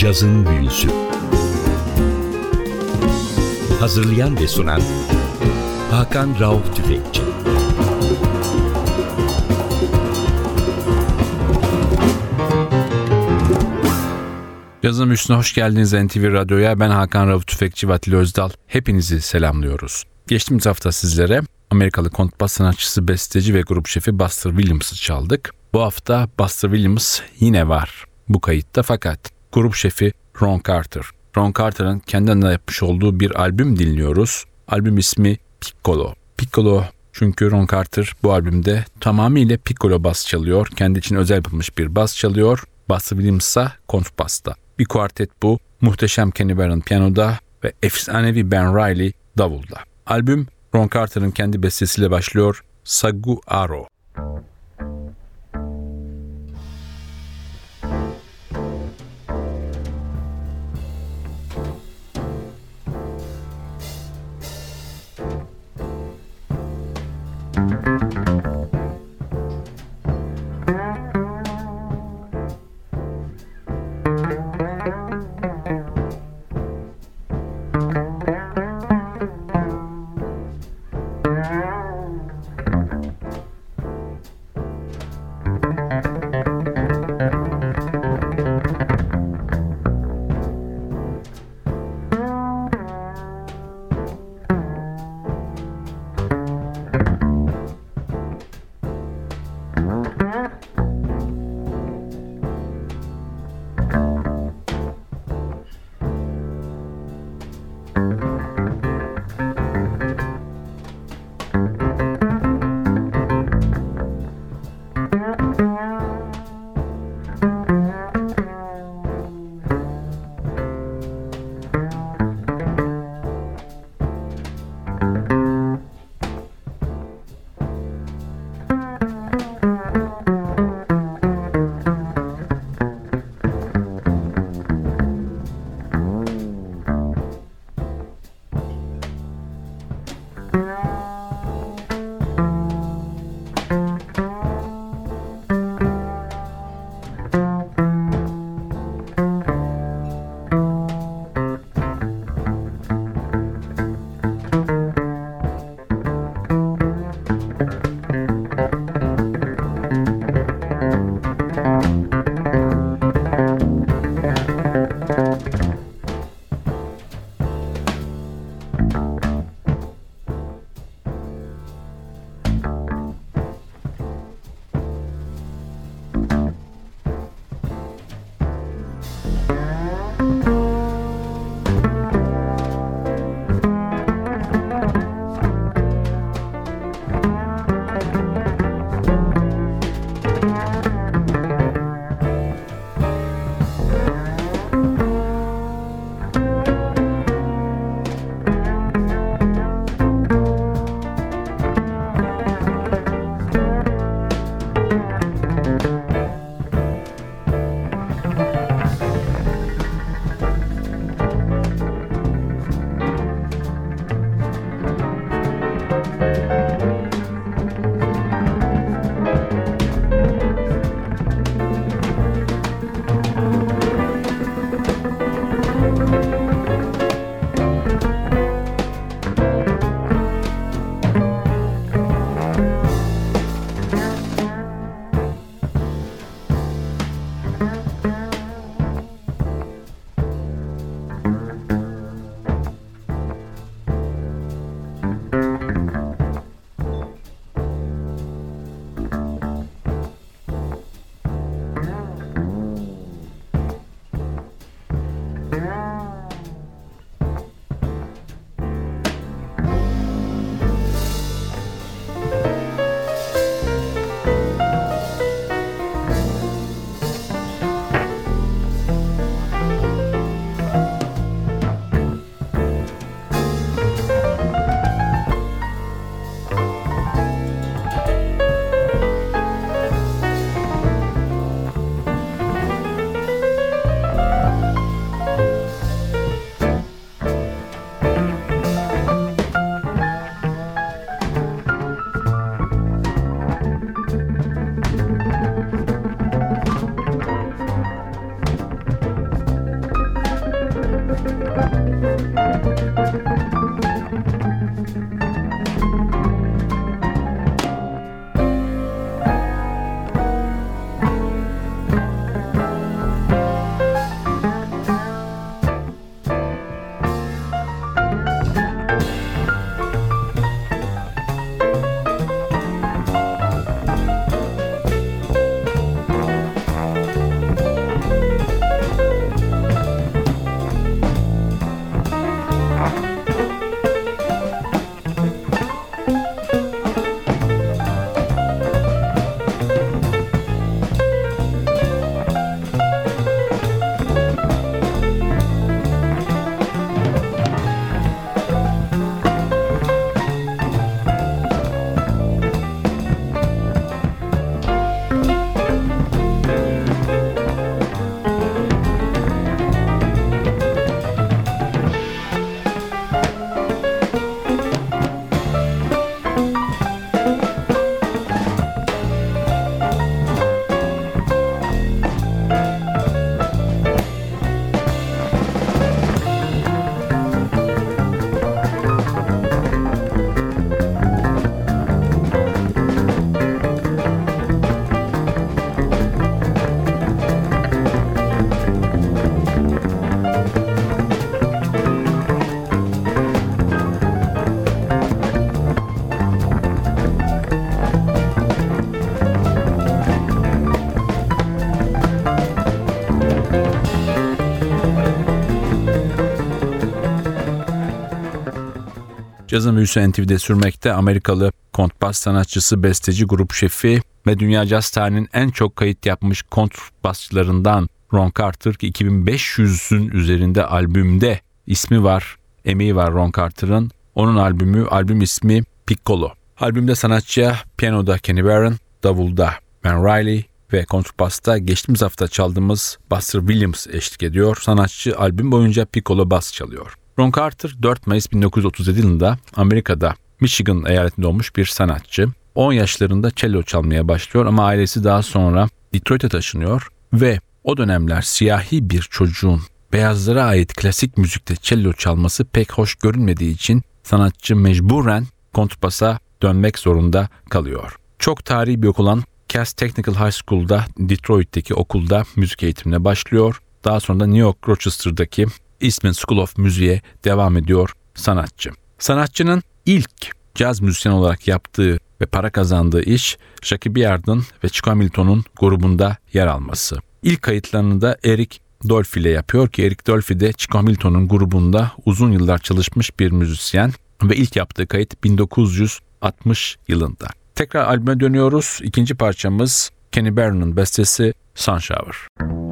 Cazın Büyüsü Hazırlayan ve sunan Hakan Rauf Tüfekçi Yazım üstüne hoş geldiniz NTV Radyo'ya. Ben Hakan Rauf Tüfekçi ve Atilla Özdal. Hepinizi selamlıyoruz. Geçtiğimiz hafta sizlere Amerikalı kontrbas sanatçısı, besteci ve grup şefi Buster Williams'ı çaldık. Bu hafta Buster Williams yine var bu kayıtta fakat grup şefi Ron Carter. Ron Carter'ın kendi adına yapmış olduğu bir albüm dinliyoruz. Albüm ismi Piccolo. Piccolo çünkü Ron Carter bu albümde tamamıyla piccolo bas çalıyor. Kendi için özel yapılmış bir bas çalıyor. Buster Williams ise kontrbasta. Bir kuartet bu. Muhteşem Kenny Barron piyanoda ve efsanevi Ben Riley davulda. Albüm Ron Carter'ın kendi bestesiyle başlıyor. Sagu Aro. Cazın büyüsü NTV'de sürmekte Amerikalı kontrbas sanatçısı, besteci, grup şefi ve dünya caz tarihinin en çok kayıt yapmış kontrbasçılarından Ron Carter ki 2500'ün üzerinde albümde ismi var, emeği var Ron Carter'ın. Onun albümü, albüm ismi Piccolo. Albümde sanatçıya piyanoda Kenny Barron, davulda Ben Riley ve kontrbasta geçtiğimiz hafta çaldığımız Buster Williams eşlik ediyor. Sanatçı albüm boyunca piccolo bas çalıyor. Ron Carter 4 Mayıs 1937 yılında Amerika'da Michigan eyaletinde olmuş bir sanatçı. 10 yaşlarında cello çalmaya başlıyor ama ailesi daha sonra Detroit'e taşınıyor ve o dönemler siyahi bir çocuğun beyazlara ait klasik müzikte cello çalması pek hoş görünmediği için sanatçı mecburen kontrbasa dönmek zorunda kalıyor. Çok tarihi bir okul olan Cass Technical High School'da Detroit'teki okulda müzik eğitimine başlıyor. Daha sonra da New York Rochester'daki Eastman School of Music'e devam ediyor sanatçı. Sanatçının ilk caz müzisyen olarak yaptığı ve para kazandığı iş Jackie Beard'ın ve Chico Hamilton'un grubunda yer alması. İlk kayıtlarını da Eric Dolphy ile yapıyor ki Eric Dolphy de Chico Hamilton'un grubunda uzun yıllar çalışmış bir müzisyen ve ilk yaptığı kayıt 1960 yılında. Tekrar albüme dönüyoruz. İkinci parçamız Kenny Barron'ın bestesi Sunshower.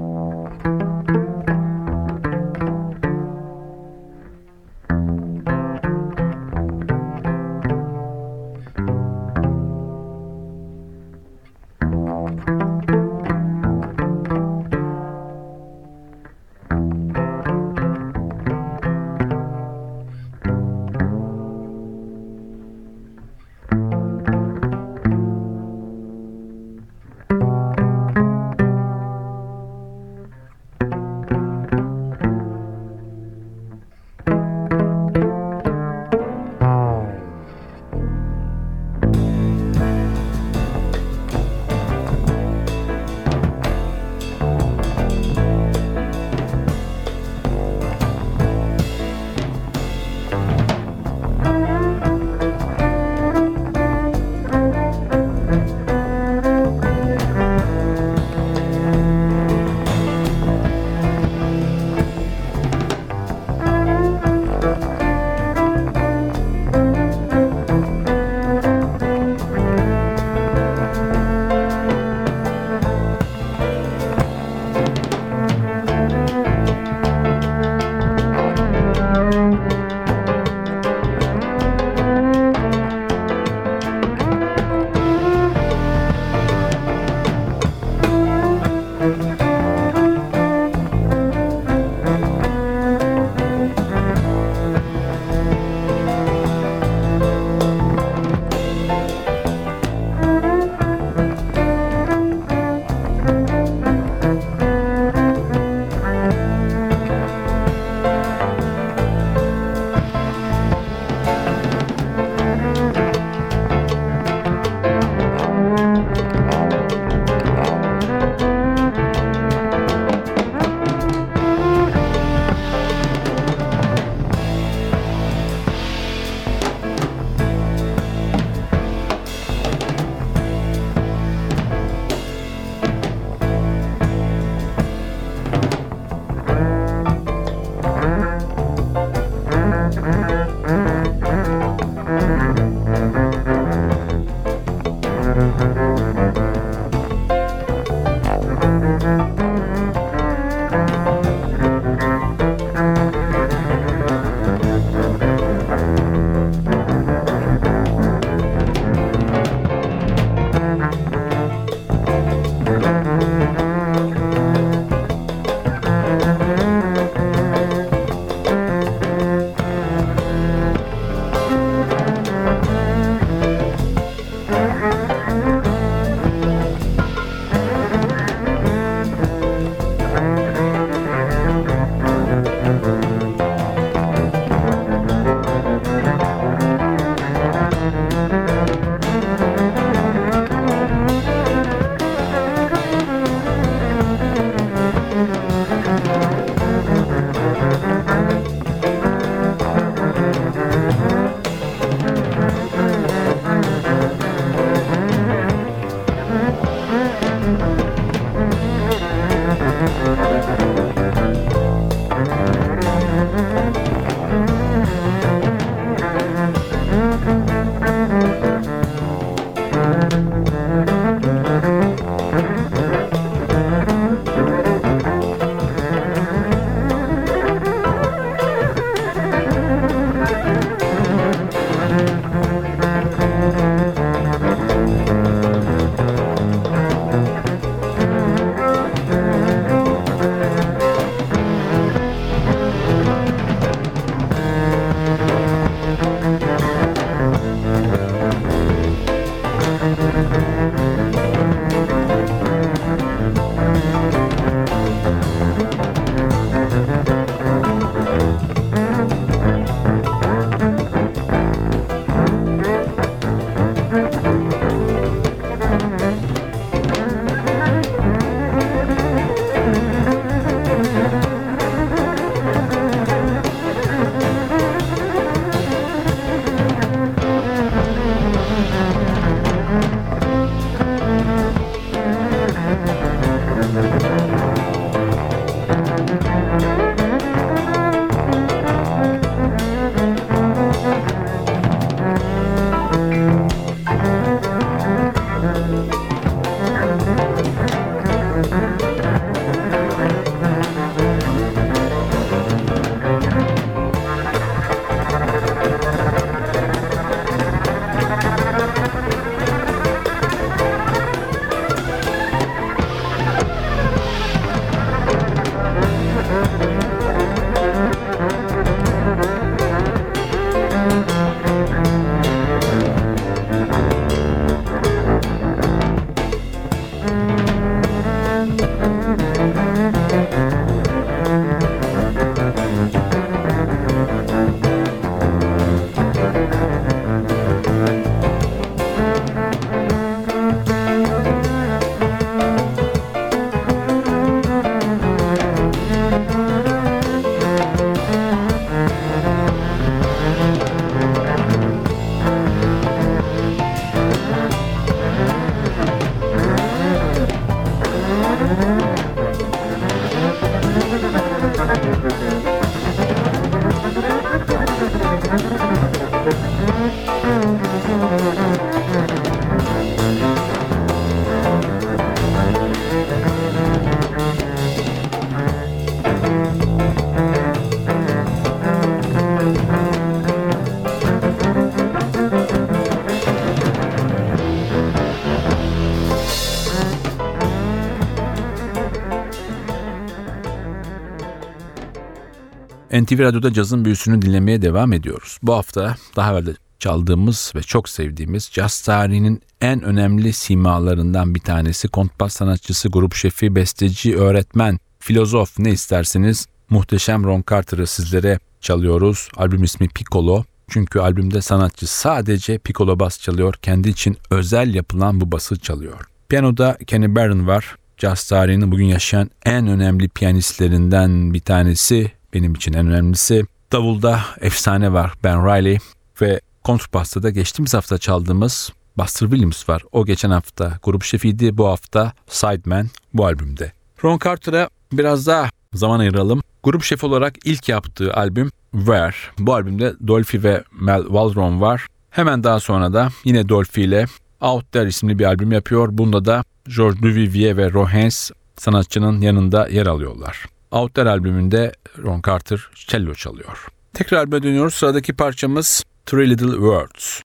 NTV Radyo'da cazın büyüsünü dinlemeye devam ediyoruz. Bu hafta daha evvel çaldığımız ve çok sevdiğimiz caz tarihinin en önemli simalarından bir tanesi kontbas sanatçısı, grup şefi, besteci, öğretmen, filozof ne isterseniz muhteşem Ron Carter'ı sizlere çalıyoruz. Albüm ismi Piccolo. Çünkü albümde sanatçı sadece piccolo bas çalıyor. Kendi için özel yapılan bu bası çalıyor. Piyanoda Kenny Barron var. Jazz tarihinin bugün yaşayan en önemli piyanistlerinden bir tanesi. Benim için en önemlisi. Davulda efsane var Ben Riley ve kontrbasta da geçtiğimiz hafta çaldığımız Buster Williams var. O geçen hafta grup şefiydi. Bu hafta Sideman bu albümde. Ron Carter'a biraz daha zaman ayıralım. Grup şefi olarak ilk yaptığı albüm Where. Bu albümde Dolphy ve Mel Waldron var. Hemen daha sonra da yine Dolphy ile Out There isimli bir albüm yapıyor. Bunda da George Duvivier ve Rohens sanatçının yanında yer alıyorlar. Out There albümünde Ron Carter cello çalıyor. Tekrar albüme dönüyoruz. Sıradaki parçamız Three Little Words.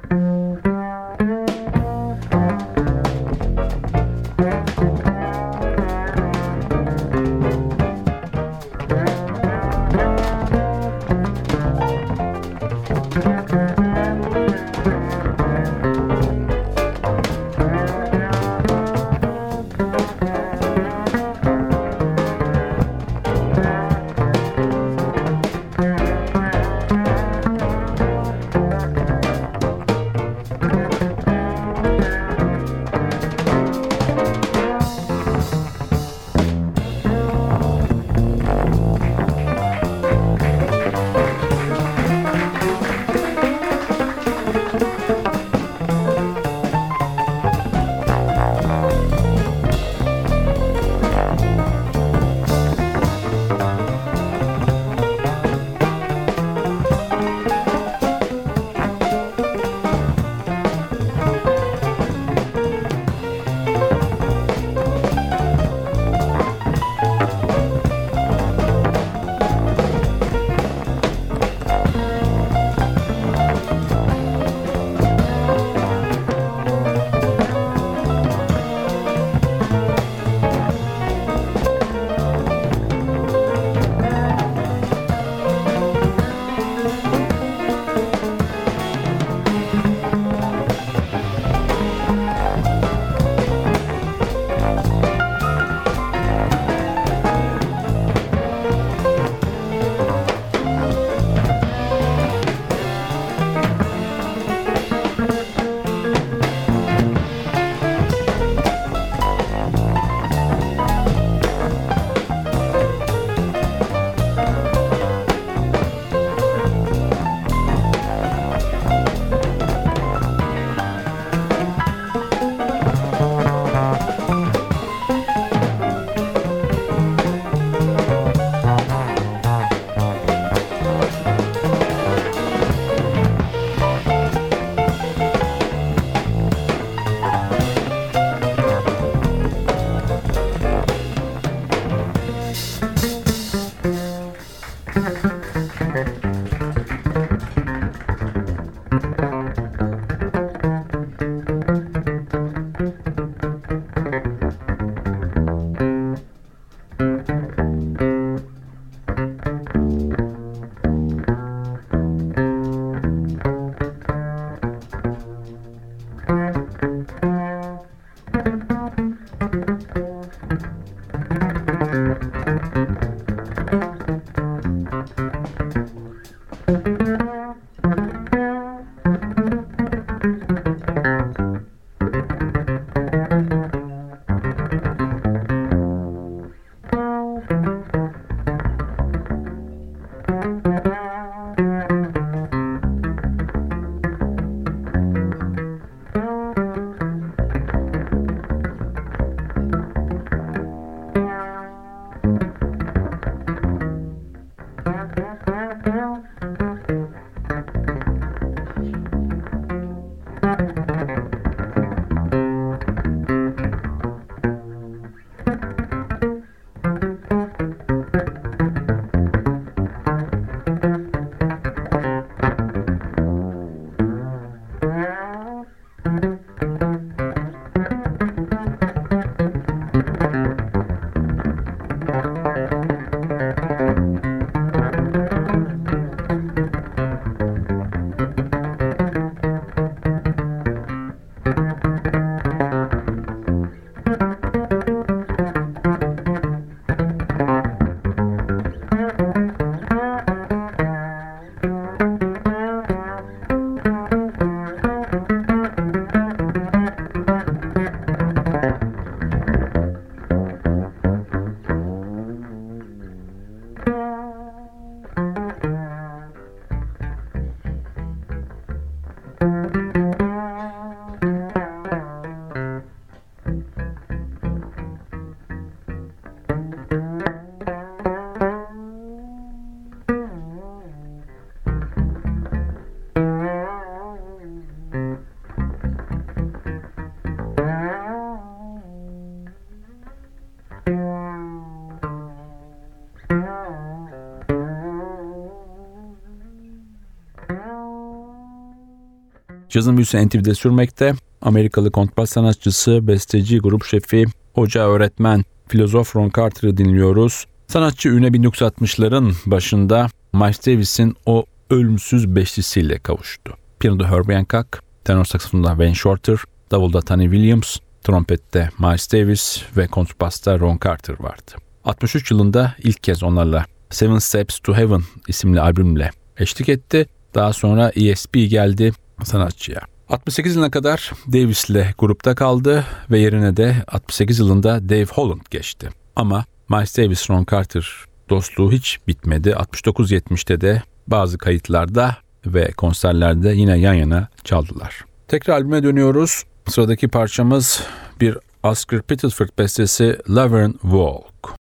Cazın büyüsü NTV'de sürmekte. Amerikalı kontrbas sanatçısı, besteci, grup şefi, hoca, öğretmen, filozof Ron Carter'ı dinliyoruz. Sanatçı üne 1960'ların başında Miles Davis'in o ölümsüz beşlisiyle kavuştu. Piyanoda Herbie Hancock, tenor saksafonda Wayne Shorter, davulda Tony Williams, trompette Miles Davis ve kontrbasta Ron Carter vardı. 63 yılında ilk kez onlarla Seven Steps to Heaven isimli albümle eşlik etti. Daha sonra ESP geldi sanatçıya. 68 yılına kadar Davis'le grupta kaldı ve yerine de 68 yılında Dave Holland geçti. Ama Miles Davis Ron Carter dostluğu hiç bitmedi. 69-70'te de bazı kayıtlarda ve konserlerde yine yan yana çaldılar. Tekrar albüme dönüyoruz. Sıradaki parçamız bir Oscar Pettiford bestesi Laverne Walk.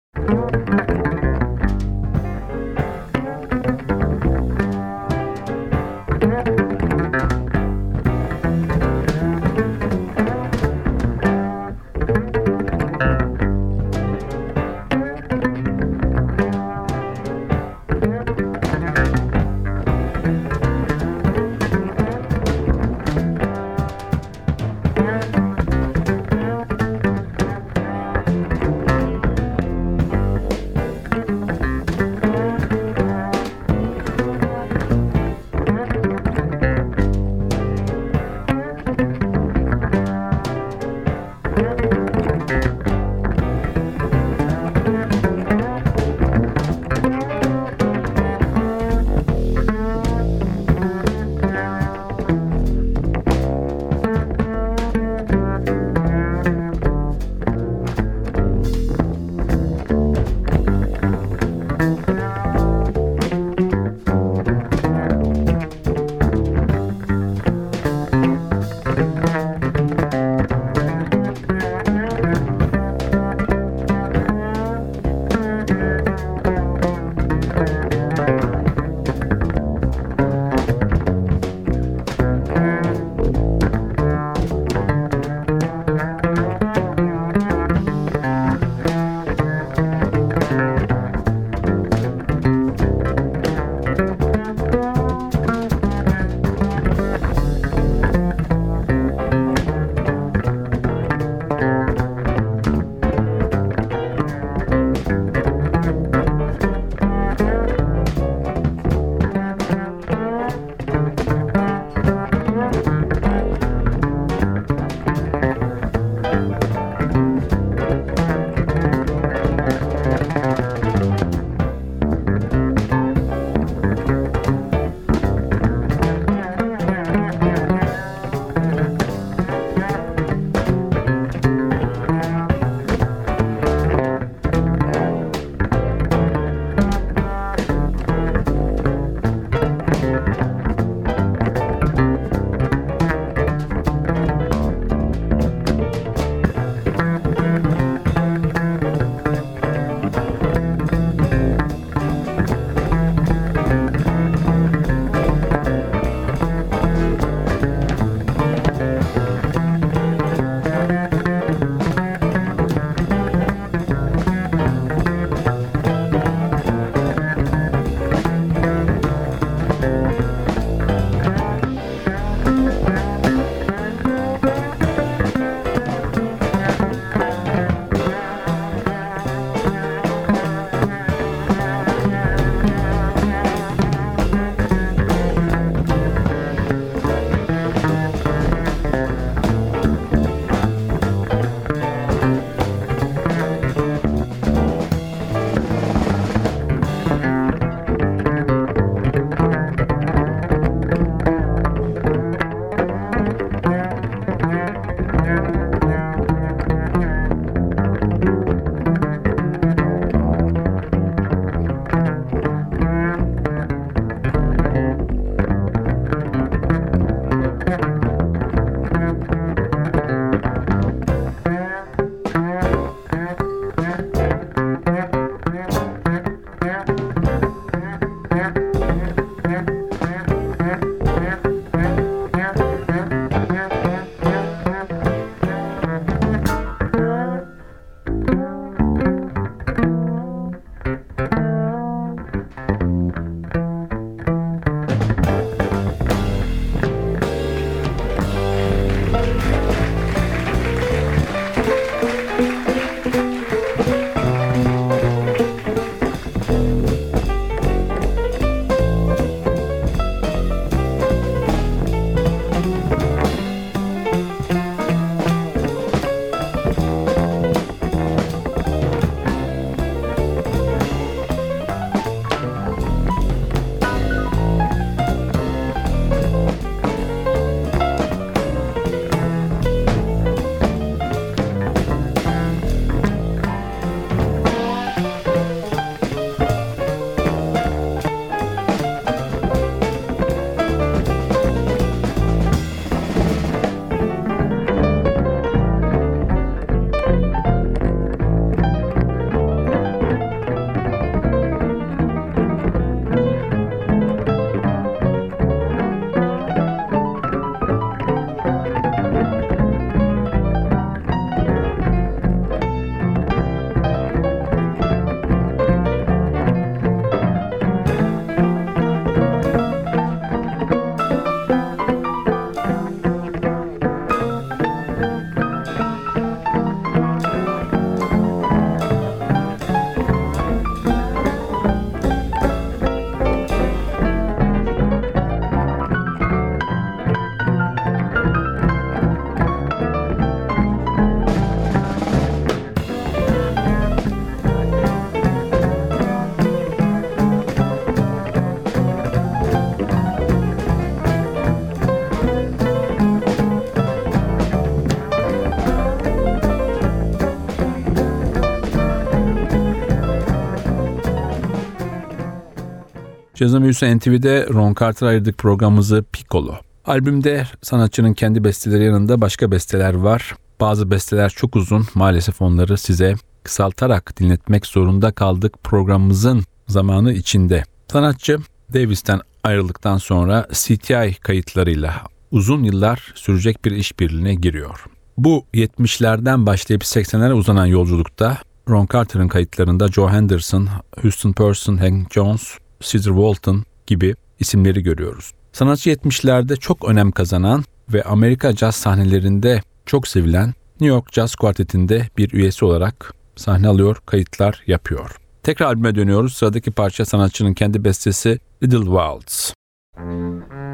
Cazım Büyüsü NTV'de Ron Carter ayırdık programımızı Piccolo. Albümde sanatçının kendi besteleri yanında başka besteler var. Bazı besteler çok uzun. Maalesef onları size kısaltarak dinletmek zorunda kaldık programımızın zamanı içinde. Sanatçı Davis'ten ayrıldıktan sonra CTI kayıtlarıyla uzun yıllar sürecek bir işbirliğine giriyor. Bu 70'lerden başlayıp 80'lere uzanan yolculukta Ron Carter'ın kayıtlarında Joe Henderson, Houston Person, Hank Jones, Cedar Walton gibi isimleri görüyoruz. Sanatçı 70'lerde çok önem kazanan ve Amerika caz sahnelerinde çok sevilen New York Jazz Quartet'inde bir üyesi olarak sahne alıyor, kayıtlar yapıyor. Tekrar albüme dönüyoruz. Sıradaki parça sanatçının kendi bestesi Little Waltz. Müzik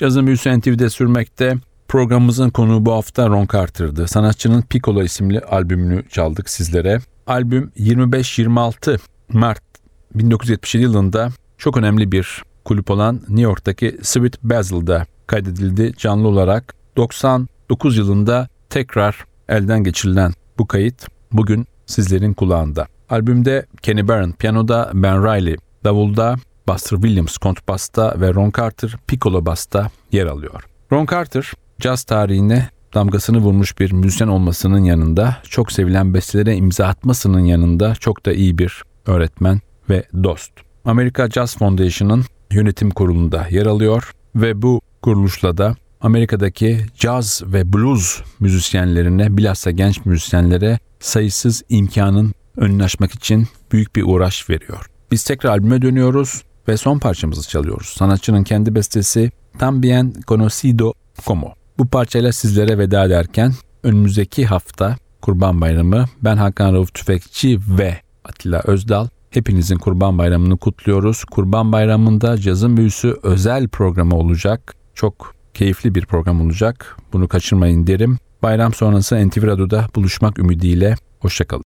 Cazın büyüsü NTV'de sürmekte. Programımızın konuğu bu hafta Ron Carter'dı. Sanatçının Piccolo isimli albümünü çaldık sizlere. Albüm 25-26 Mart 1977 yılında çok önemli bir kulüp olan New York'taki Sweet Basil'da kaydedildi canlı olarak. 99 yılında tekrar elden geçirilen bu kayıt bugün sizlerin kulağında. Albümde Kenny Barron piyanoda, Ben Riley davulda, Buster Williams kontrbasta ve Ron Carter piccolo basta yer alıyor. Ron Carter caz tarihine damgasını vurmuş bir müzisyen olmasının yanında, çok sevilen bestelere imza atmasının yanında çok da iyi bir öğretmen ve dost. Amerika Jazz Foundation'ın yönetim kurulunda yer alıyor ve bu kuruluşla da Amerika'daki caz ve blues müzisyenlerine bilhassa genç müzisyenlere sayısız imkanın önünü açmak için büyük bir uğraş veriyor. Biz tekrar albüme dönüyoruz ve son parçamızı çalıyoruz. Sanatçının kendi bestesi Tambien Conocido Como. Bu parçayla sizlere veda ederken önümüzdeki hafta Kurban Bayramı ben Hakan Rauf Tüfekçi ve Atilla Özdal hepinizin Kurban Bayramı'nı kutluyoruz. Kurban Bayramı'nda cazın büyüsü özel programı olacak. Çok keyifli bir program olacak. Bunu kaçırmayın derim. Bayram sonrası NTV buluşmak ümidiyle. Hoşçakalın.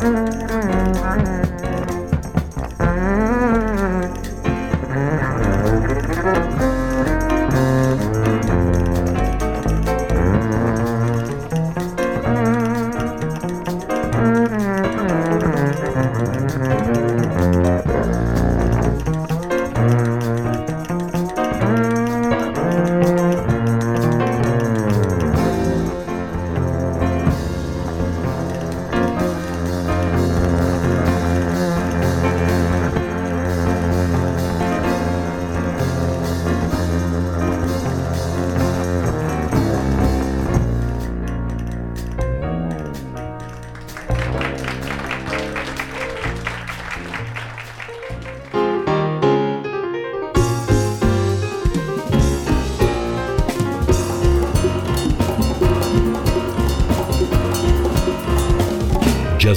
Mm-hmm.